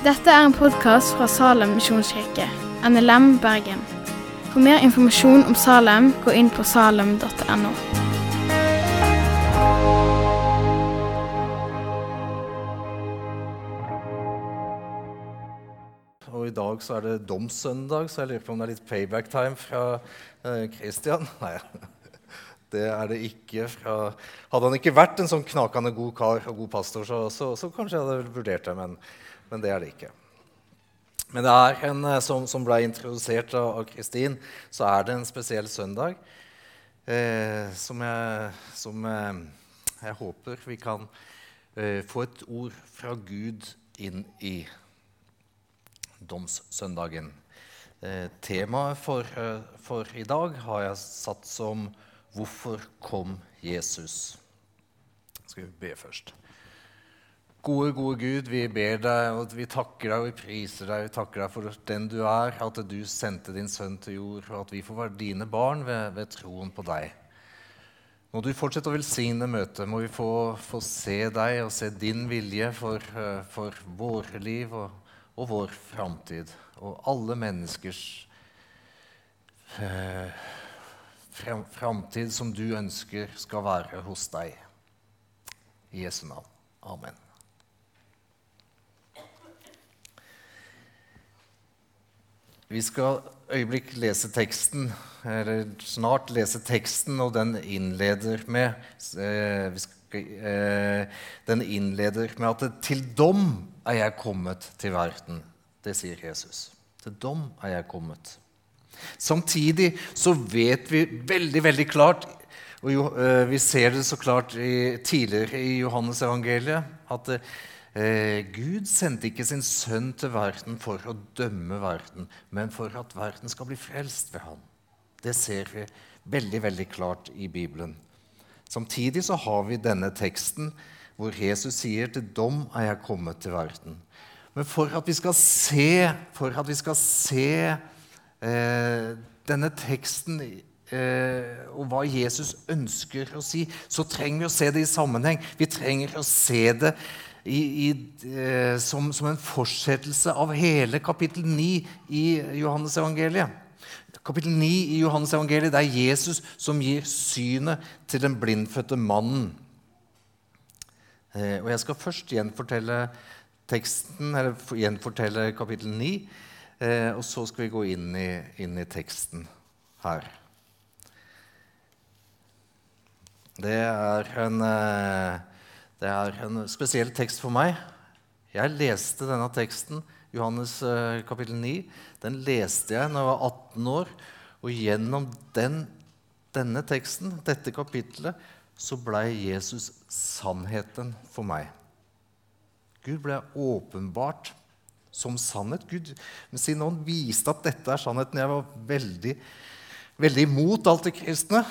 Dette er en podkast fra Salem misjonskirke, NLM Bergen. For mer informasjon om Salem, gå inn på salem.no. Og i dag så er det domssøndag, så jeg lurer på om det er litt payback time fra eh. Nei, det er det ikke. Fra, hadde han ikke vært en sånn knakende god kar og god pastor, så, så, så kanskje jeg hadde vurdert det, men, men, det er det ikke. Men det er en eh, som, som ble introdusert av, Kristin, så er det en spesiell søndag eh, som, jeg, som eh, jeg, håper vi kan eh, få et ord fra Gud inn i domssøndagen. Eh, temaet for, eh, for, i dag har jeg satt som 'Hvorfor kom Jesus?' Skal vi be først. Gode, gode Gud, vi ber deg og vi takker deg og vi priser deg. Vi takker deg for den du er, at du sendte din sønn til jord, og at vi får være dine barn ved, ved troen på deg. Må du fortsette å velsigne møtet. Må vi få, få se deg og se din vilje for, eh, for våre liv og og vår framtid og alle menneskers eh, framtid som du ønsker skal være hos deg. I Jesu navn. Amen. Vi skal øyeblikk lese teksten, eller snart lese teksten, og den innleder med eh, eh, Den innleder med at 'til dom er jeg kommet til verden'. Det sier Jesus. Til dom er jeg kommet. Samtidig så vet vi veldig, veldig klart og eh, Vi ser det så klart tidligere i Johannes evangeliet at eh, Gud sendte ikke sin sønn til verden for å dømme verden, men for at verden skal bli frelst ved ham. Det ser vi veldig, veldig klart i Bibelen. Samtidig så har vi denne teksten hvor Jesus sier til dom er jeg kommet til verden. Men for at vi skal se, vi skal se eh, denne teksten eh, og hva Jesus ønsker å si, så trenger vi å se det i sammenheng. Vi trenger å se det i, i, eh, som, som, en fortsettelse av hele kapittel 9 i Johannes evangeliet. Kapittel 9 i Johannes evangeliet, det er Jesus som gir synet til den blindfødte mannen. Eh, og jeg skal først gjenfortelle teksten, eller gjenfortelle kapittel 9, eh, og så skal vi gå inn i, inn i teksten her. Det er, en, det er en spesiell tekst for meg. Jeg leste denne teksten, Johannes kapittel 9, den leste jeg da jeg var 18 år. Og gjennom den, denne teksten, dette kapittelet, så ble Jesus sannheten for meg. Gud ble åpenbart som sannhet. Gud med sin ånd viste at dette er sannheten. Jeg var veldig, veldig imot alt det kristne.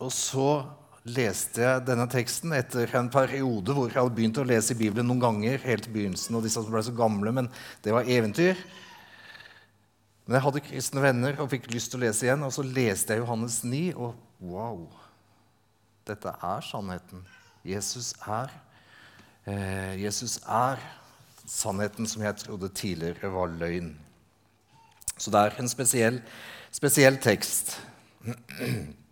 Og så leste jeg denne teksten etter en periode hvor jeg hadde begynt å lese Bibelen noen ganger. helt i begynnelsen, og disse ble så gamle, men det var eventyr. Men jeg hadde kristne venner og fikk lyst til å lese igjen. Og så leste jeg Johannes 9, og wow! Dette er sannheten. Jesus er, eh, Jesus er sannheten som jeg trodde tidligere var løgn. Så det er en spesiell, spesiell tekst.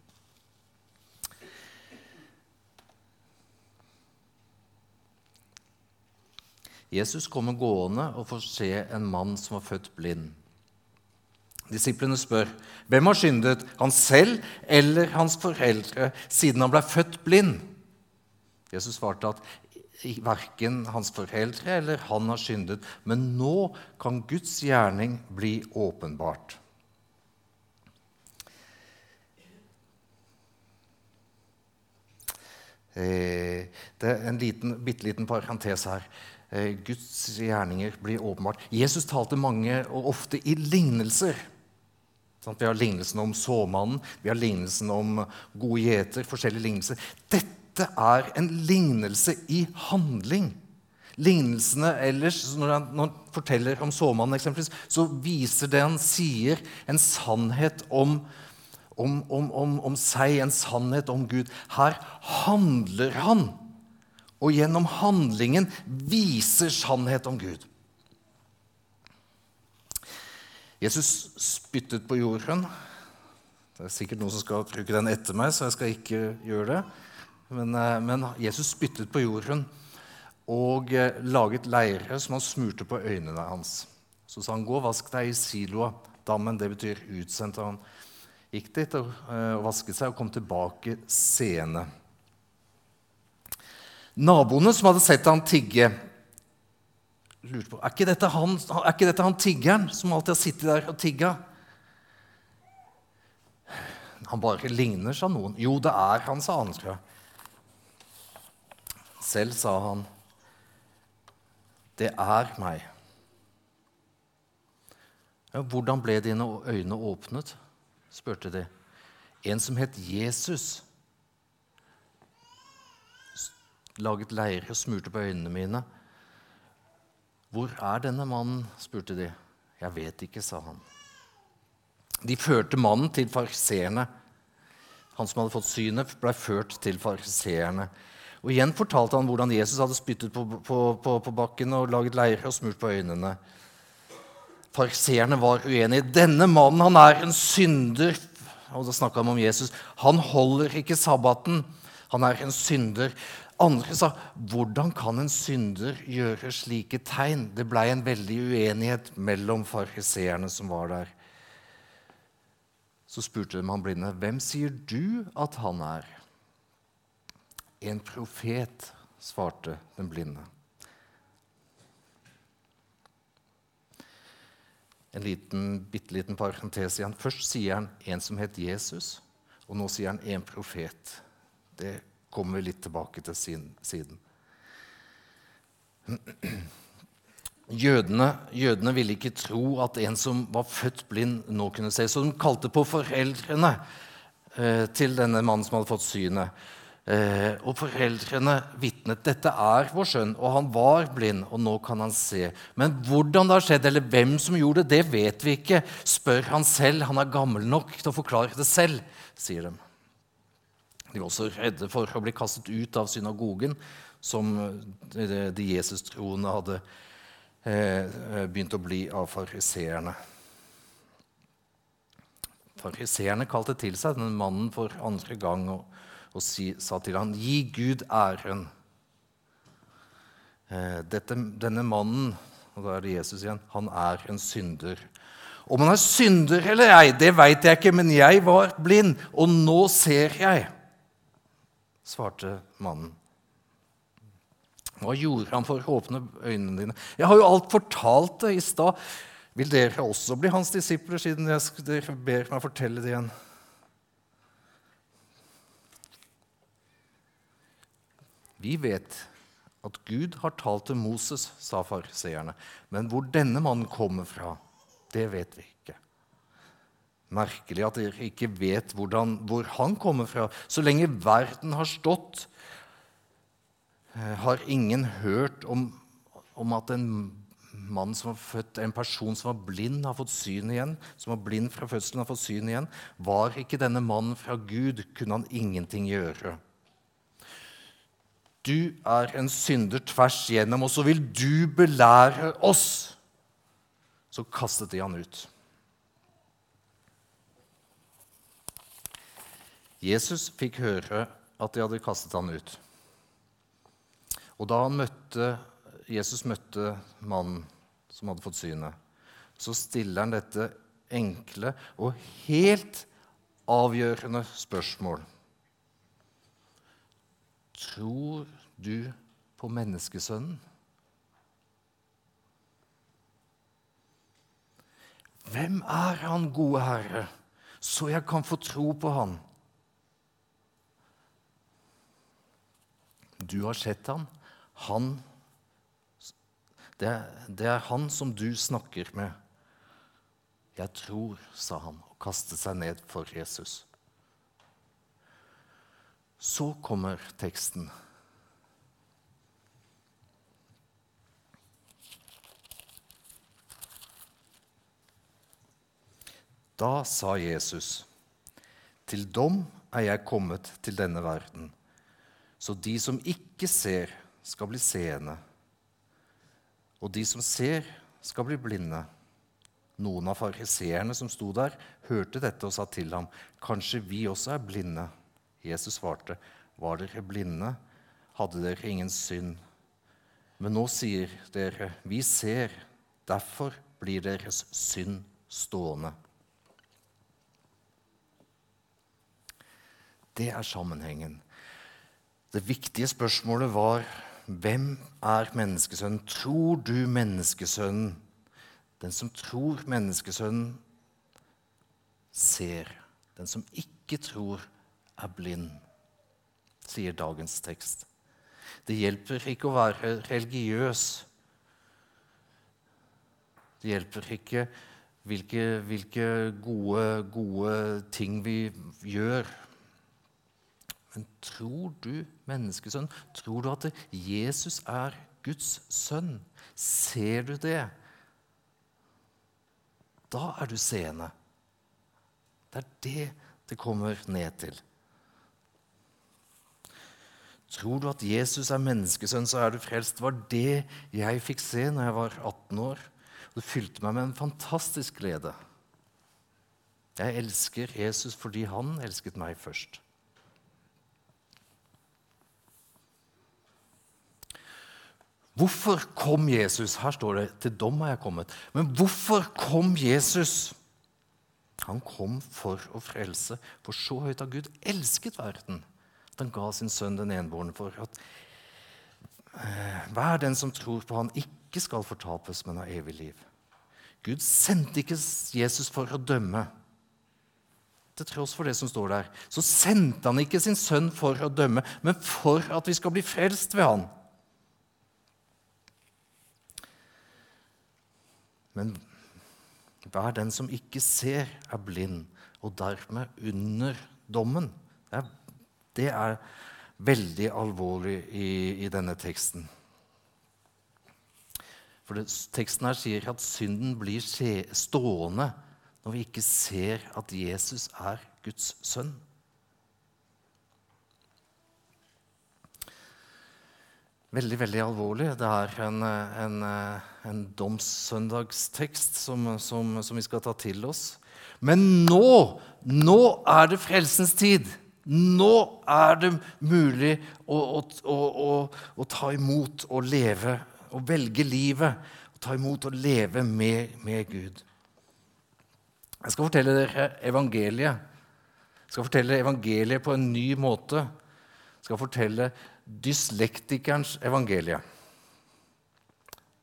Jesus kommer gående og får se en mann som var født blind. Disiplene spør hvem har syndet, han selv eller hans foreldre, siden han ble født blind. Jesus svarte at verken hans foreldre eller han har syndet, men nå kan Guds gjerning bli åpenbart. Eh, det er en liten, bitte liten parentes her. Eh, Guds gjerninger blir åpenbart. Jesus talte mange og ofte i lignelser. Vi har lignelsen om såmannen, vi har lignelsen om gode gjeter. forskjellige lignelser. Dette er en lignelse i handling. Lignelsene ellers, når han, når han forteller om såmannen, eksempelvis, så viser det han sier, en sannhet om, om, om, om, seg, en sannhet om Gud. Her handler han, og gjennom handlingen viser sannhet om Gud. Jesus spyttet på jorden. Det er sikkert noen som skal bruke den etter meg, så jeg skal ikke gjøre det. Men, eh, men Jesus spyttet på jorden og eh, laget leire som han smurte på øynene hans. Så sa han, 'Gå og vask deg i siloa.' Dammen, det betyr utsendt. Han gikk dit og, eh, og vasket seg og kom tilbake seende. Naboene som hadde sett han tigge, lurte på er ikke dette han, er ikke dette han tiggeren som alltid har sittet der og tigga. Han bare ligner, sa noen. Jo, det er han, sa andre. Selv sa han, det er meg. Ja, hvordan ble dine øyne åpnet? spurte de. En som het Jesus, laget leire og smurte på øynene mine. Hvor er denne mannen? spurte de. Jeg vet ikke, sa han. De førte mannen til fariseerne. Han som hadde fått synet, ble ført til fariseerne. Og Igjen fortalte han hvordan Jesus hadde spyttet på, på, på, på bakken og laget leire og smurt på øynene. Fariseerne var uenige. Denne mannen han er en synder. Og da snakka han om Jesus. Han holder ikke sabbaten. Han er en synder. Andre sa, 'Hvordan kan en synder gjøre slike tegn?' Det blei en veldig uenighet mellom fariseerne som var der. Så spurte de han blinde, 'Hvem sier du at han er?' En profet, svarte den blinde. En liten, bitte liten parentes igjen. Først sier han en som het Jesus, og nå sier han en profet. Det kommer vi litt tilbake til siden. Jødene, jødene, ville ikke tro at en som var født blind, nå kunne se. Så de kalte på foreldrene eh, til denne mannen som hadde fått synet. Eh, og foreldrene vitnet dette er vår sønn, og han var blind, og nå kan han se. Men hvordan det har skjedd, eller hvem som gjorde det, det vet vi ikke. Spør han selv. Han er gammel nok til å forklare det selv, sier de. De var også redde for å bli kastet ut av synagogen, som eh, de Jesus-troende hadde eh, begynt å bli av fariseerne. Fariseerne kalte til seg denne mannen for andre gang og, og si, sa til ham, 'Gi Gud æren'. Eh, dette, denne mannen, og da er det Jesus igjen, han er en synder. Om han er synder eller ei, det veit jeg ikke, men jeg var blind, og nå ser jeg svarte mannen. Hva gjorde han for å åpne øynene dine? Jeg har jo alt fortalt det i stad. Vil dere også bli hans disipler, siden dere ber meg fortelle det igjen? Vi vet at Gud har talt til Moses, sa fariseerne. Men hvor denne mannen kommer fra, det vet vi. Merkelig at dere ikke vet hvordan, hvor han kommer fra. Så lenge verden har stått, eh, har ingen hørt om, om at en mann som var født, en person som var blind, har fått syn igjen. Som var blind fra fødselen, har fått syn igjen. Var ikke denne mannen fra Gud, kunne han ingenting gjøre. Du er en synder tvers gjennom, og så vil du belære oss. Så kastet de han ut. Jesus fikk høre at de hadde kastet han ut. Og da møtte, Jesus møtte mannen som hadde fått synet, så stiller han dette enkle og helt avgjørende spørsmål. Tror du på menneskesønnen? Hvem er han, gode Herre, så jeg kan få tro på han? Du har sett han. Han det det er han som du snakker med. Jeg tror, sa han og kastet seg ned for Jesus. Så kommer teksten. Da sa Jesus, til dom er jeg kommet til denne verden så de som ikke ser, skal bli seende, og de som ser, skal bli blinde. Noen av fariseerne som sto der, hørte dette og sa til ham, 'Kanskje vi også er blinde?' Jesus svarte, 'Var dere blinde, hadde dere ingen synd.' Men nå sier dere, 'Vi ser, derfor blir deres synd stående.' Det er sammenhengen. Det viktige spørsmålet var hvem er menneskesønnen? Tror du menneskesønnen? Den som tror menneskesønnen, ser. Den som ikke tror, er blind, sier dagens tekst. Det hjelper ikke å være religiøs. Det hjelper ikke hvilke, hvilke gode, gode ting vi gjør. Men tror du, menneskesønn, tror du at Jesus er Guds sønn? Ser du det? Da er du seende. Det er det det kommer ned til. Tror du at Jesus er menneskesønn, så er du frelst. Det var det jeg fikk se når jeg var 18 år. Det fylte meg med en fantastisk glede. Jeg elsker Jesus fordi han elsket meg først. Hvorfor kom Jesus? Her står det 'til dom har jeg kommet'. Men hvorfor kom Jesus? Han kom for å frelse, for så høyt har Gud elsket verden. At han ga sin sønn den enbårne for at eh, hver den som tror på han ikke skal fortapes, men ha evig liv. Gud sendte ikke Jesus for å dømme. Til tross for det som står der, så sendte han ikke sin sønn for å dømme, men for at vi skal bli frelst ved han. Men hver den som ikke ser, er blind, og dermed under dommen. Det er, det er veldig alvorlig i, i denne teksten. For det, Teksten her sier at synden blir stående når vi ikke ser at Jesus er Guds sønn. Veldig veldig alvorlig. Det er en, en, en domssøndagstekst som, som, som, vi skal ta til oss. Men nå, nå er det frelsens tid. Nå er det mulig å, å, å, å ta imot og leve, å velge livet. Å ta imot og leve med, med Gud. Jeg skal fortelle dere evangeliet. Jeg skal fortelle evangeliet på en ny måte. Jeg skal fortelle dyslektikerens evangelie.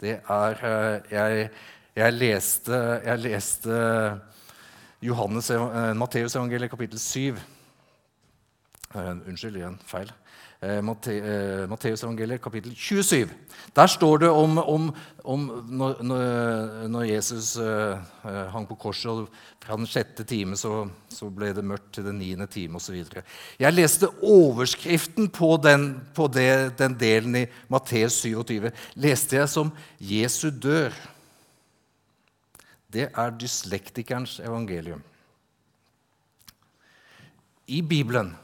Det er eh, Jeg, jeg, leste, jeg leste eh, Matteus evangeliet kapittel 7. Uh, unnskyld, igjen feil. Uh, Matteus evangeliet kapittel 27. Der står det om, om, om når, når, Jesus uh, hang på korset, og fra den sjette time så, så, ble det mørkt til den niende time osv. Jeg leste overskriften på, den, på det, den delen i Matteus 27 leste jeg som 'Jesu dør'. Det er dyslektikerens evangelium. I Bibelen,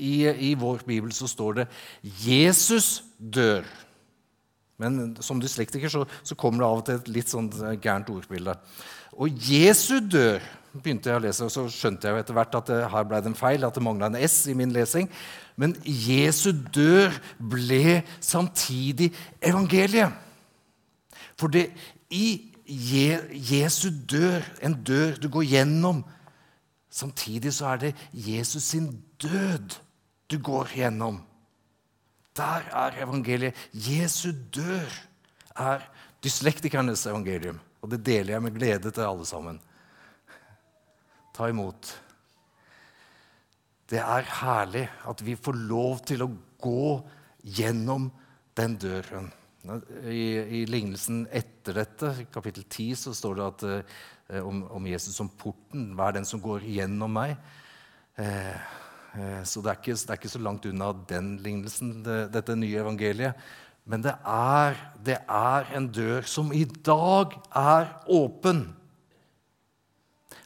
i, i vår bibel, så står det 'Jesus dør'. Men som dyslektiker så, så kommer det av og til et litt sånn gærent ordbilde. Og Jesu dør begynte jeg å lese, og så skjønte jeg jo etter hvert at det, her ble det en feil, at det mangla en S i min lesing. Men Jesu dør ble samtidig evangeliet. For det i Je, Jesu dør, en dør du går gjennom Samtidig så er det Jesus sin død du går gjennom. Der er evangeliet. Jesu dør er dyslektikernes evangelium. Og det deler jeg med glede til alle sammen. Ta imot. Det er herlig at vi får lov til å gå gjennom den døren. I, i lignelsen etter dette, kapittel 10, så står det at, eh, om, om, Jesus som porten. Hver den som går gjennom meg. Eh, så det er, ikke, det er, ikke, så langt unna den lignelsen, det, dette nye evangeliet. Men det er, det er en dør som i dag er åpen.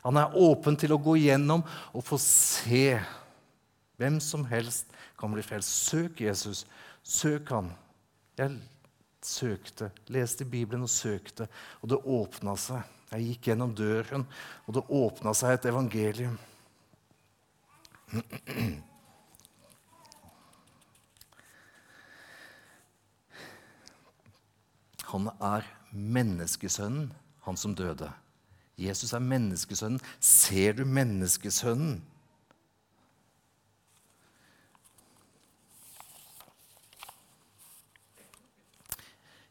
Han er åpen til å gå gjennom og få se. Hvem som helst kan bli frelst. Søk Jesus. Søk han. Jeg søkte, leste Bibelen og søkte, og det åpna seg. Jeg gikk gjennom døren, og det åpna seg et evangelium. Han er menneskesønnen, han som døde. Jesus er menneskesønnen. Ser du menneskesønnen?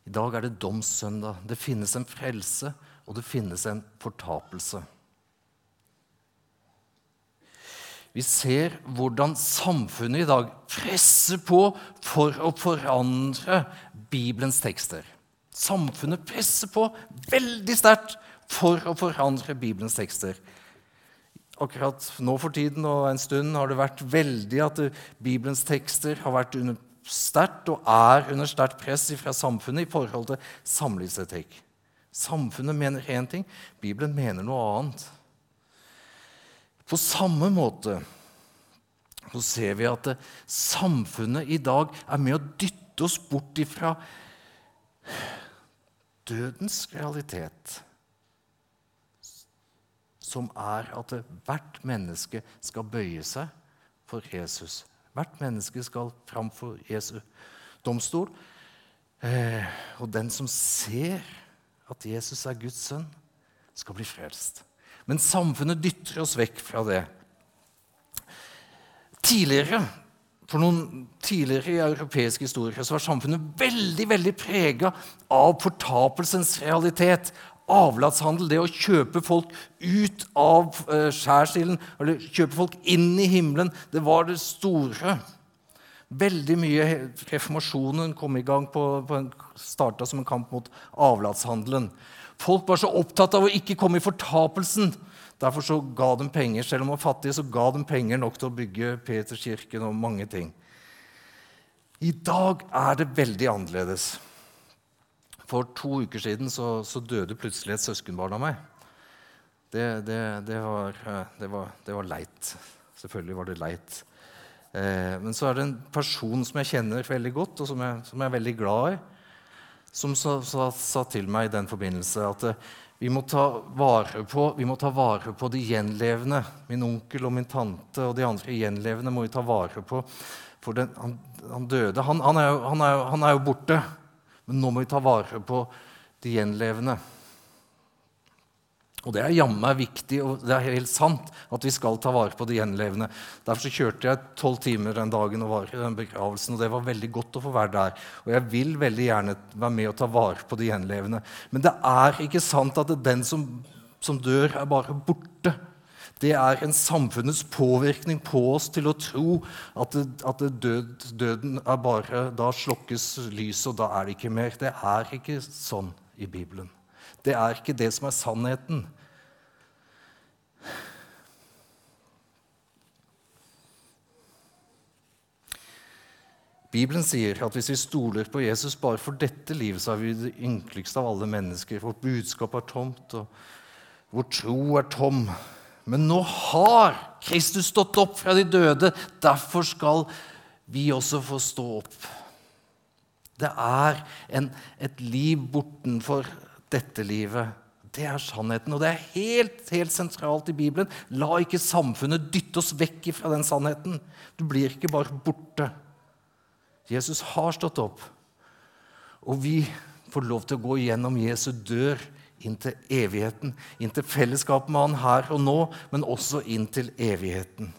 I dag er det domssøndag. Det finnes en frelse, og det finnes en fortapelse. Vi ser hvordan samfunnet i dag presser på for å forandre Bibelens tekster. Samfunnet presser på veldig sterkt for å forandre Bibelens tekster. Akkurat nå for tiden og en stund har det vært veldig at Bibelens tekster har vært under sterkt og er under sterkt press fra samfunnet i forhold til samlivsetikk. Samfunnet mener én ting, Bibelen mener noe annet. På samme måte så ser vi at samfunnet i dag er med å dytte oss bort ifra dødens realitet, som er at hvert menneske skal bøye seg for Jesus. Hvert menneske skal framfor Jesu domstol. Eh, og den som ser at Jesus er Guds sønn, skal bli frelst. Men samfunnet dytter oss vekk fra det. Tidligere for noen tidligere i europeisk historie så var samfunnet veldig veldig prega av fortapelsens realitet. Avlatshandel, det å kjøpe folk ut av uh, skjærsilden, eller kjøpe folk inn i himmelen, det var det store. Veldig mye Reformasjonen kom i gang på, på starta som en kamp mot avlatshandelen. Folk var så opptatt av å ikke komme i fortapelsen Derfor så ga de penger, Selv om de var fattige, så ga de penger nok til å bygge Peterskirken og mange ting. I dag er det veldig annerledes. For to uker siden så, så døde plutselig et søskenbarn av meg. Det, det, det, var, eh, var, det, var, leit. Selvfølgelig var det leit. Eh, men så er det en person som jeg kjenner veldig godt, og som jeg, som jeg er veldig glad i, som sa, sa, sa til meg i den forbindelse at vi må, på, vi må ta vare på de gjenlevende. Min onkel og min tante og de andre gjenlevende må vi ta vare på. For den, han, han, døde. Han, han, er jo, er jo, han er jo borte. Men nå må vi ta vare på de gjenlevende. Og det er jammen viktig, og det er helt sant at vi skal ta vare på de gjenlevende. Derfor så kjørte jeg tolv timer den dagen og var i den begravelsen, og det var veldig godt å få være der. Og jeg vil veldig gjerne være med og ta vare på de gjenlevende. Men det er ikke sant at den som, som dør, er bare borte. Det er en samfunnets påvirkning på oss til å tro at, det, at det død, døden er bare Da slokkes lyset, og da er det ikke mer. Det er ikke sånn i Bibelen. Det er ikke det som er sannheten. Bibelen sier at hvis vi stoler på Jesus bare for dette livet, så er vi det ynkeligste av alle mennesker. Vårt budskap er tomt, og vår tro er tom. Men nå har Kristus stått opp fra de døde. Derfor skal vi også få stå opp. Det er en, et liv bortenfor dette livet. Det er sannheten, og det er helt, helt sentralt i Bibelen. La ikke samfunnet dytte oss vekk fra den sannheten. Du blir ikke bare borte. Jesus har stått opp, og vi får lov til å gå gjennom Jesu dør inn til evigheten, inn til fellesskapet med Han her og nå, men også inn til evigheten.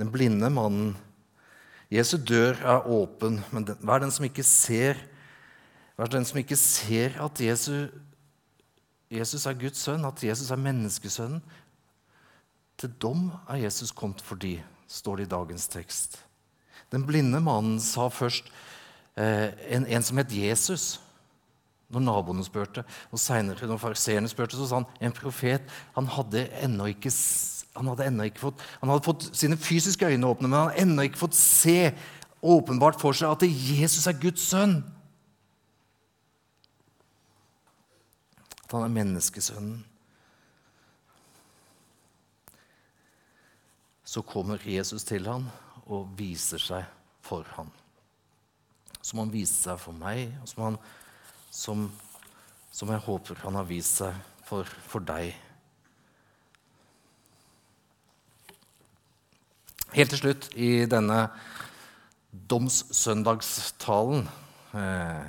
Den blinde mannen Jesu dør er åpen, men hva er den som ikke ser Hva er den som ikke ser at Jesus, Jesus er Guds sønn, at Jesus er menneskesønnen? Til dom er Jesus kommet for de, står det i dagens tekst. Den blinde mannen sa først eh, en, en, som het Jesus, når naboene spurte. Og seinere, når fariseerne spurte, så sa han en profet. Han hadde ennå ikke han hadde ennå ikke fått, han hadde fått sine fysiske øyne åpne, men han hadde ennå ikke fått se åpenbart for seg at Jesus er Guds sønn. At han er menneskesønnen. Så kommer Jesus til ham og viser seg for ham. Som han viste seg for meg, og som, han, som, som jeg håper han har vist seg for, for deg. Helt til slutt i denne domssøndagstalen eh,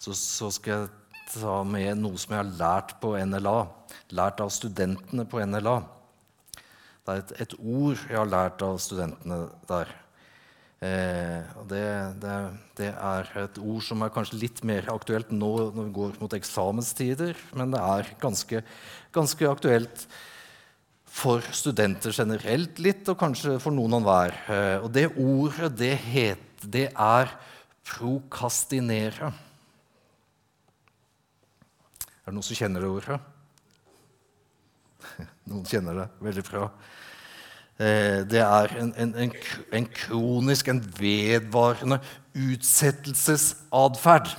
så, så, skal jeg ta med noe som jeg har lært på NLA. Lært av studentene på NLA. Det er et, et ord jeg har lært av studentene der. Eh, det, det, det, er et ord som er kanskje litt mer aktuelt nå når vi går mot eksamenstider, men det er ganske, ganske aktuelt for studenter generelt litt, og kanskje for noen og hver. Eh, og det ordet, det, het, det er prokastinere. Er det noen som kjenner det ordet? Noen kjenner det veldig bra. Eh, det er en, en, en, en kronisk, en vedvarende utsettelsesatferd.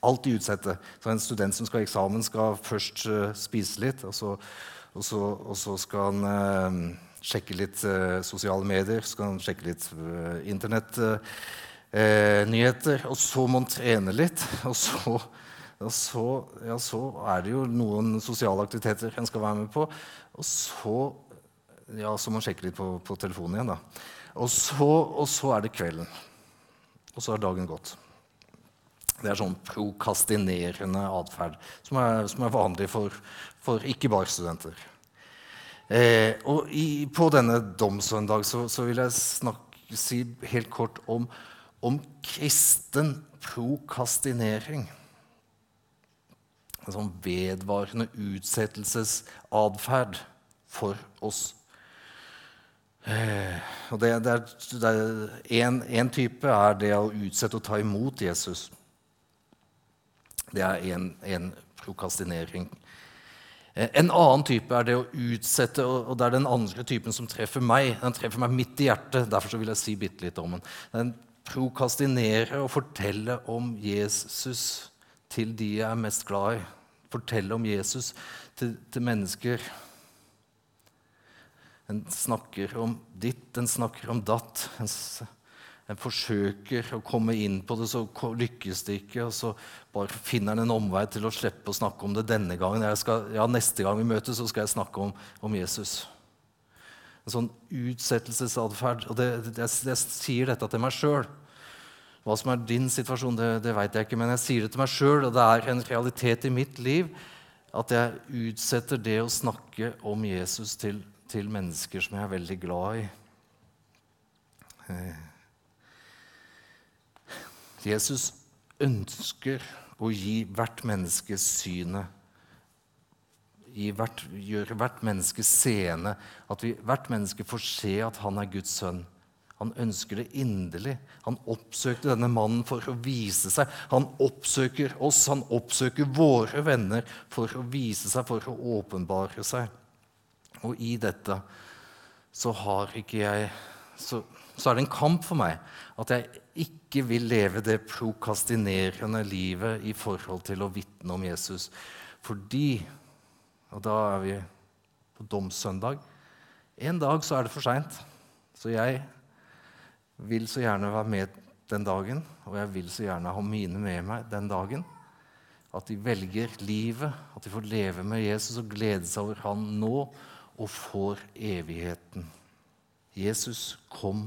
Alltid utsette. Så En student som skal ha eksamen, skal først uh, spise litt, og så, og så, og så skal han eh, sjekke litt eh, sosiale medier, skal han sjekke litt internettnyheter, og så må han trene litt. og så og så, ja, så, er det jo noen sosiale aktiviteter en skal være med på. Og så ja, så må han sjekke litt på, på telefonen igjen. da. Og så, og så, er det kvelden. Og så er dagen gått. Det er sånn prokastinerende atferd som, som, er vanlig for, for ikke bare studenter. Eh, og i, på denne domsøndag så, så, vil jeg snakke, si helt kort om, om kristen prokastinering en sånn vedvarende utsettelsesatferd for oss. Eh, og det, det er, en, type er det å utsette å ta imot Jesus. Det er en, prokastinering. Eh, en annen type er det å utsette, og det er den andre typen som treffer meg. Den treffer meg midt i hjertet. Derfor vil jeg si bitte litt om den. Den prokastinerer og forteller om Jesus til de jeg er mest glad i. Fortelle om Jesus til, til mennesker. Den snakker om ditt, den snakker om datt. En, forsøker å komme inn på det, så lykkes det ikke. Og så bare finner en en omvei til å slippe å snakke om det denne gangen. Skal, ja, Neste gang vi møtes, så skal jeg snakke om, om Jesus. En sånn utsettelsesatferd. Og det, det, jeg, jeg sier dette til meg sjøl. Hva som er din situasjon, det, det veit jeg ikke, men jeg sier det til meg sjøl, og det er en realitet i mitt liv at jeg utsetter det å snakke om Jesus til, til mennesker som jeg er veldig glad i. Jesus ønsker å gi hvert menneske synet. Gjøre hvert menneske seende. At vi, hvert menneske får se at han er Guds sønn. Han ønsker det inderlig. Han oppsøkte denne mannen for å vise seg. Han oppsøker oss, han oppsøker våre venner for å vise seg, for å åpenbare seg. Og i dette så har ikke jeg så, så, er det en kamp for meg at jeg ikke vil leve det prokastinerende livet i forhold til å vitne om Jesus. Fordi Og da er vi på domssøndag. En dag så er det for seint. Så jeg vil så gjerne være med den dagen, og jeg vil så gjerne ha mine med meg den dagen. At de velger livet, at de får leve med Jesus og glede seg over han nå og får evigheten. Jesus kom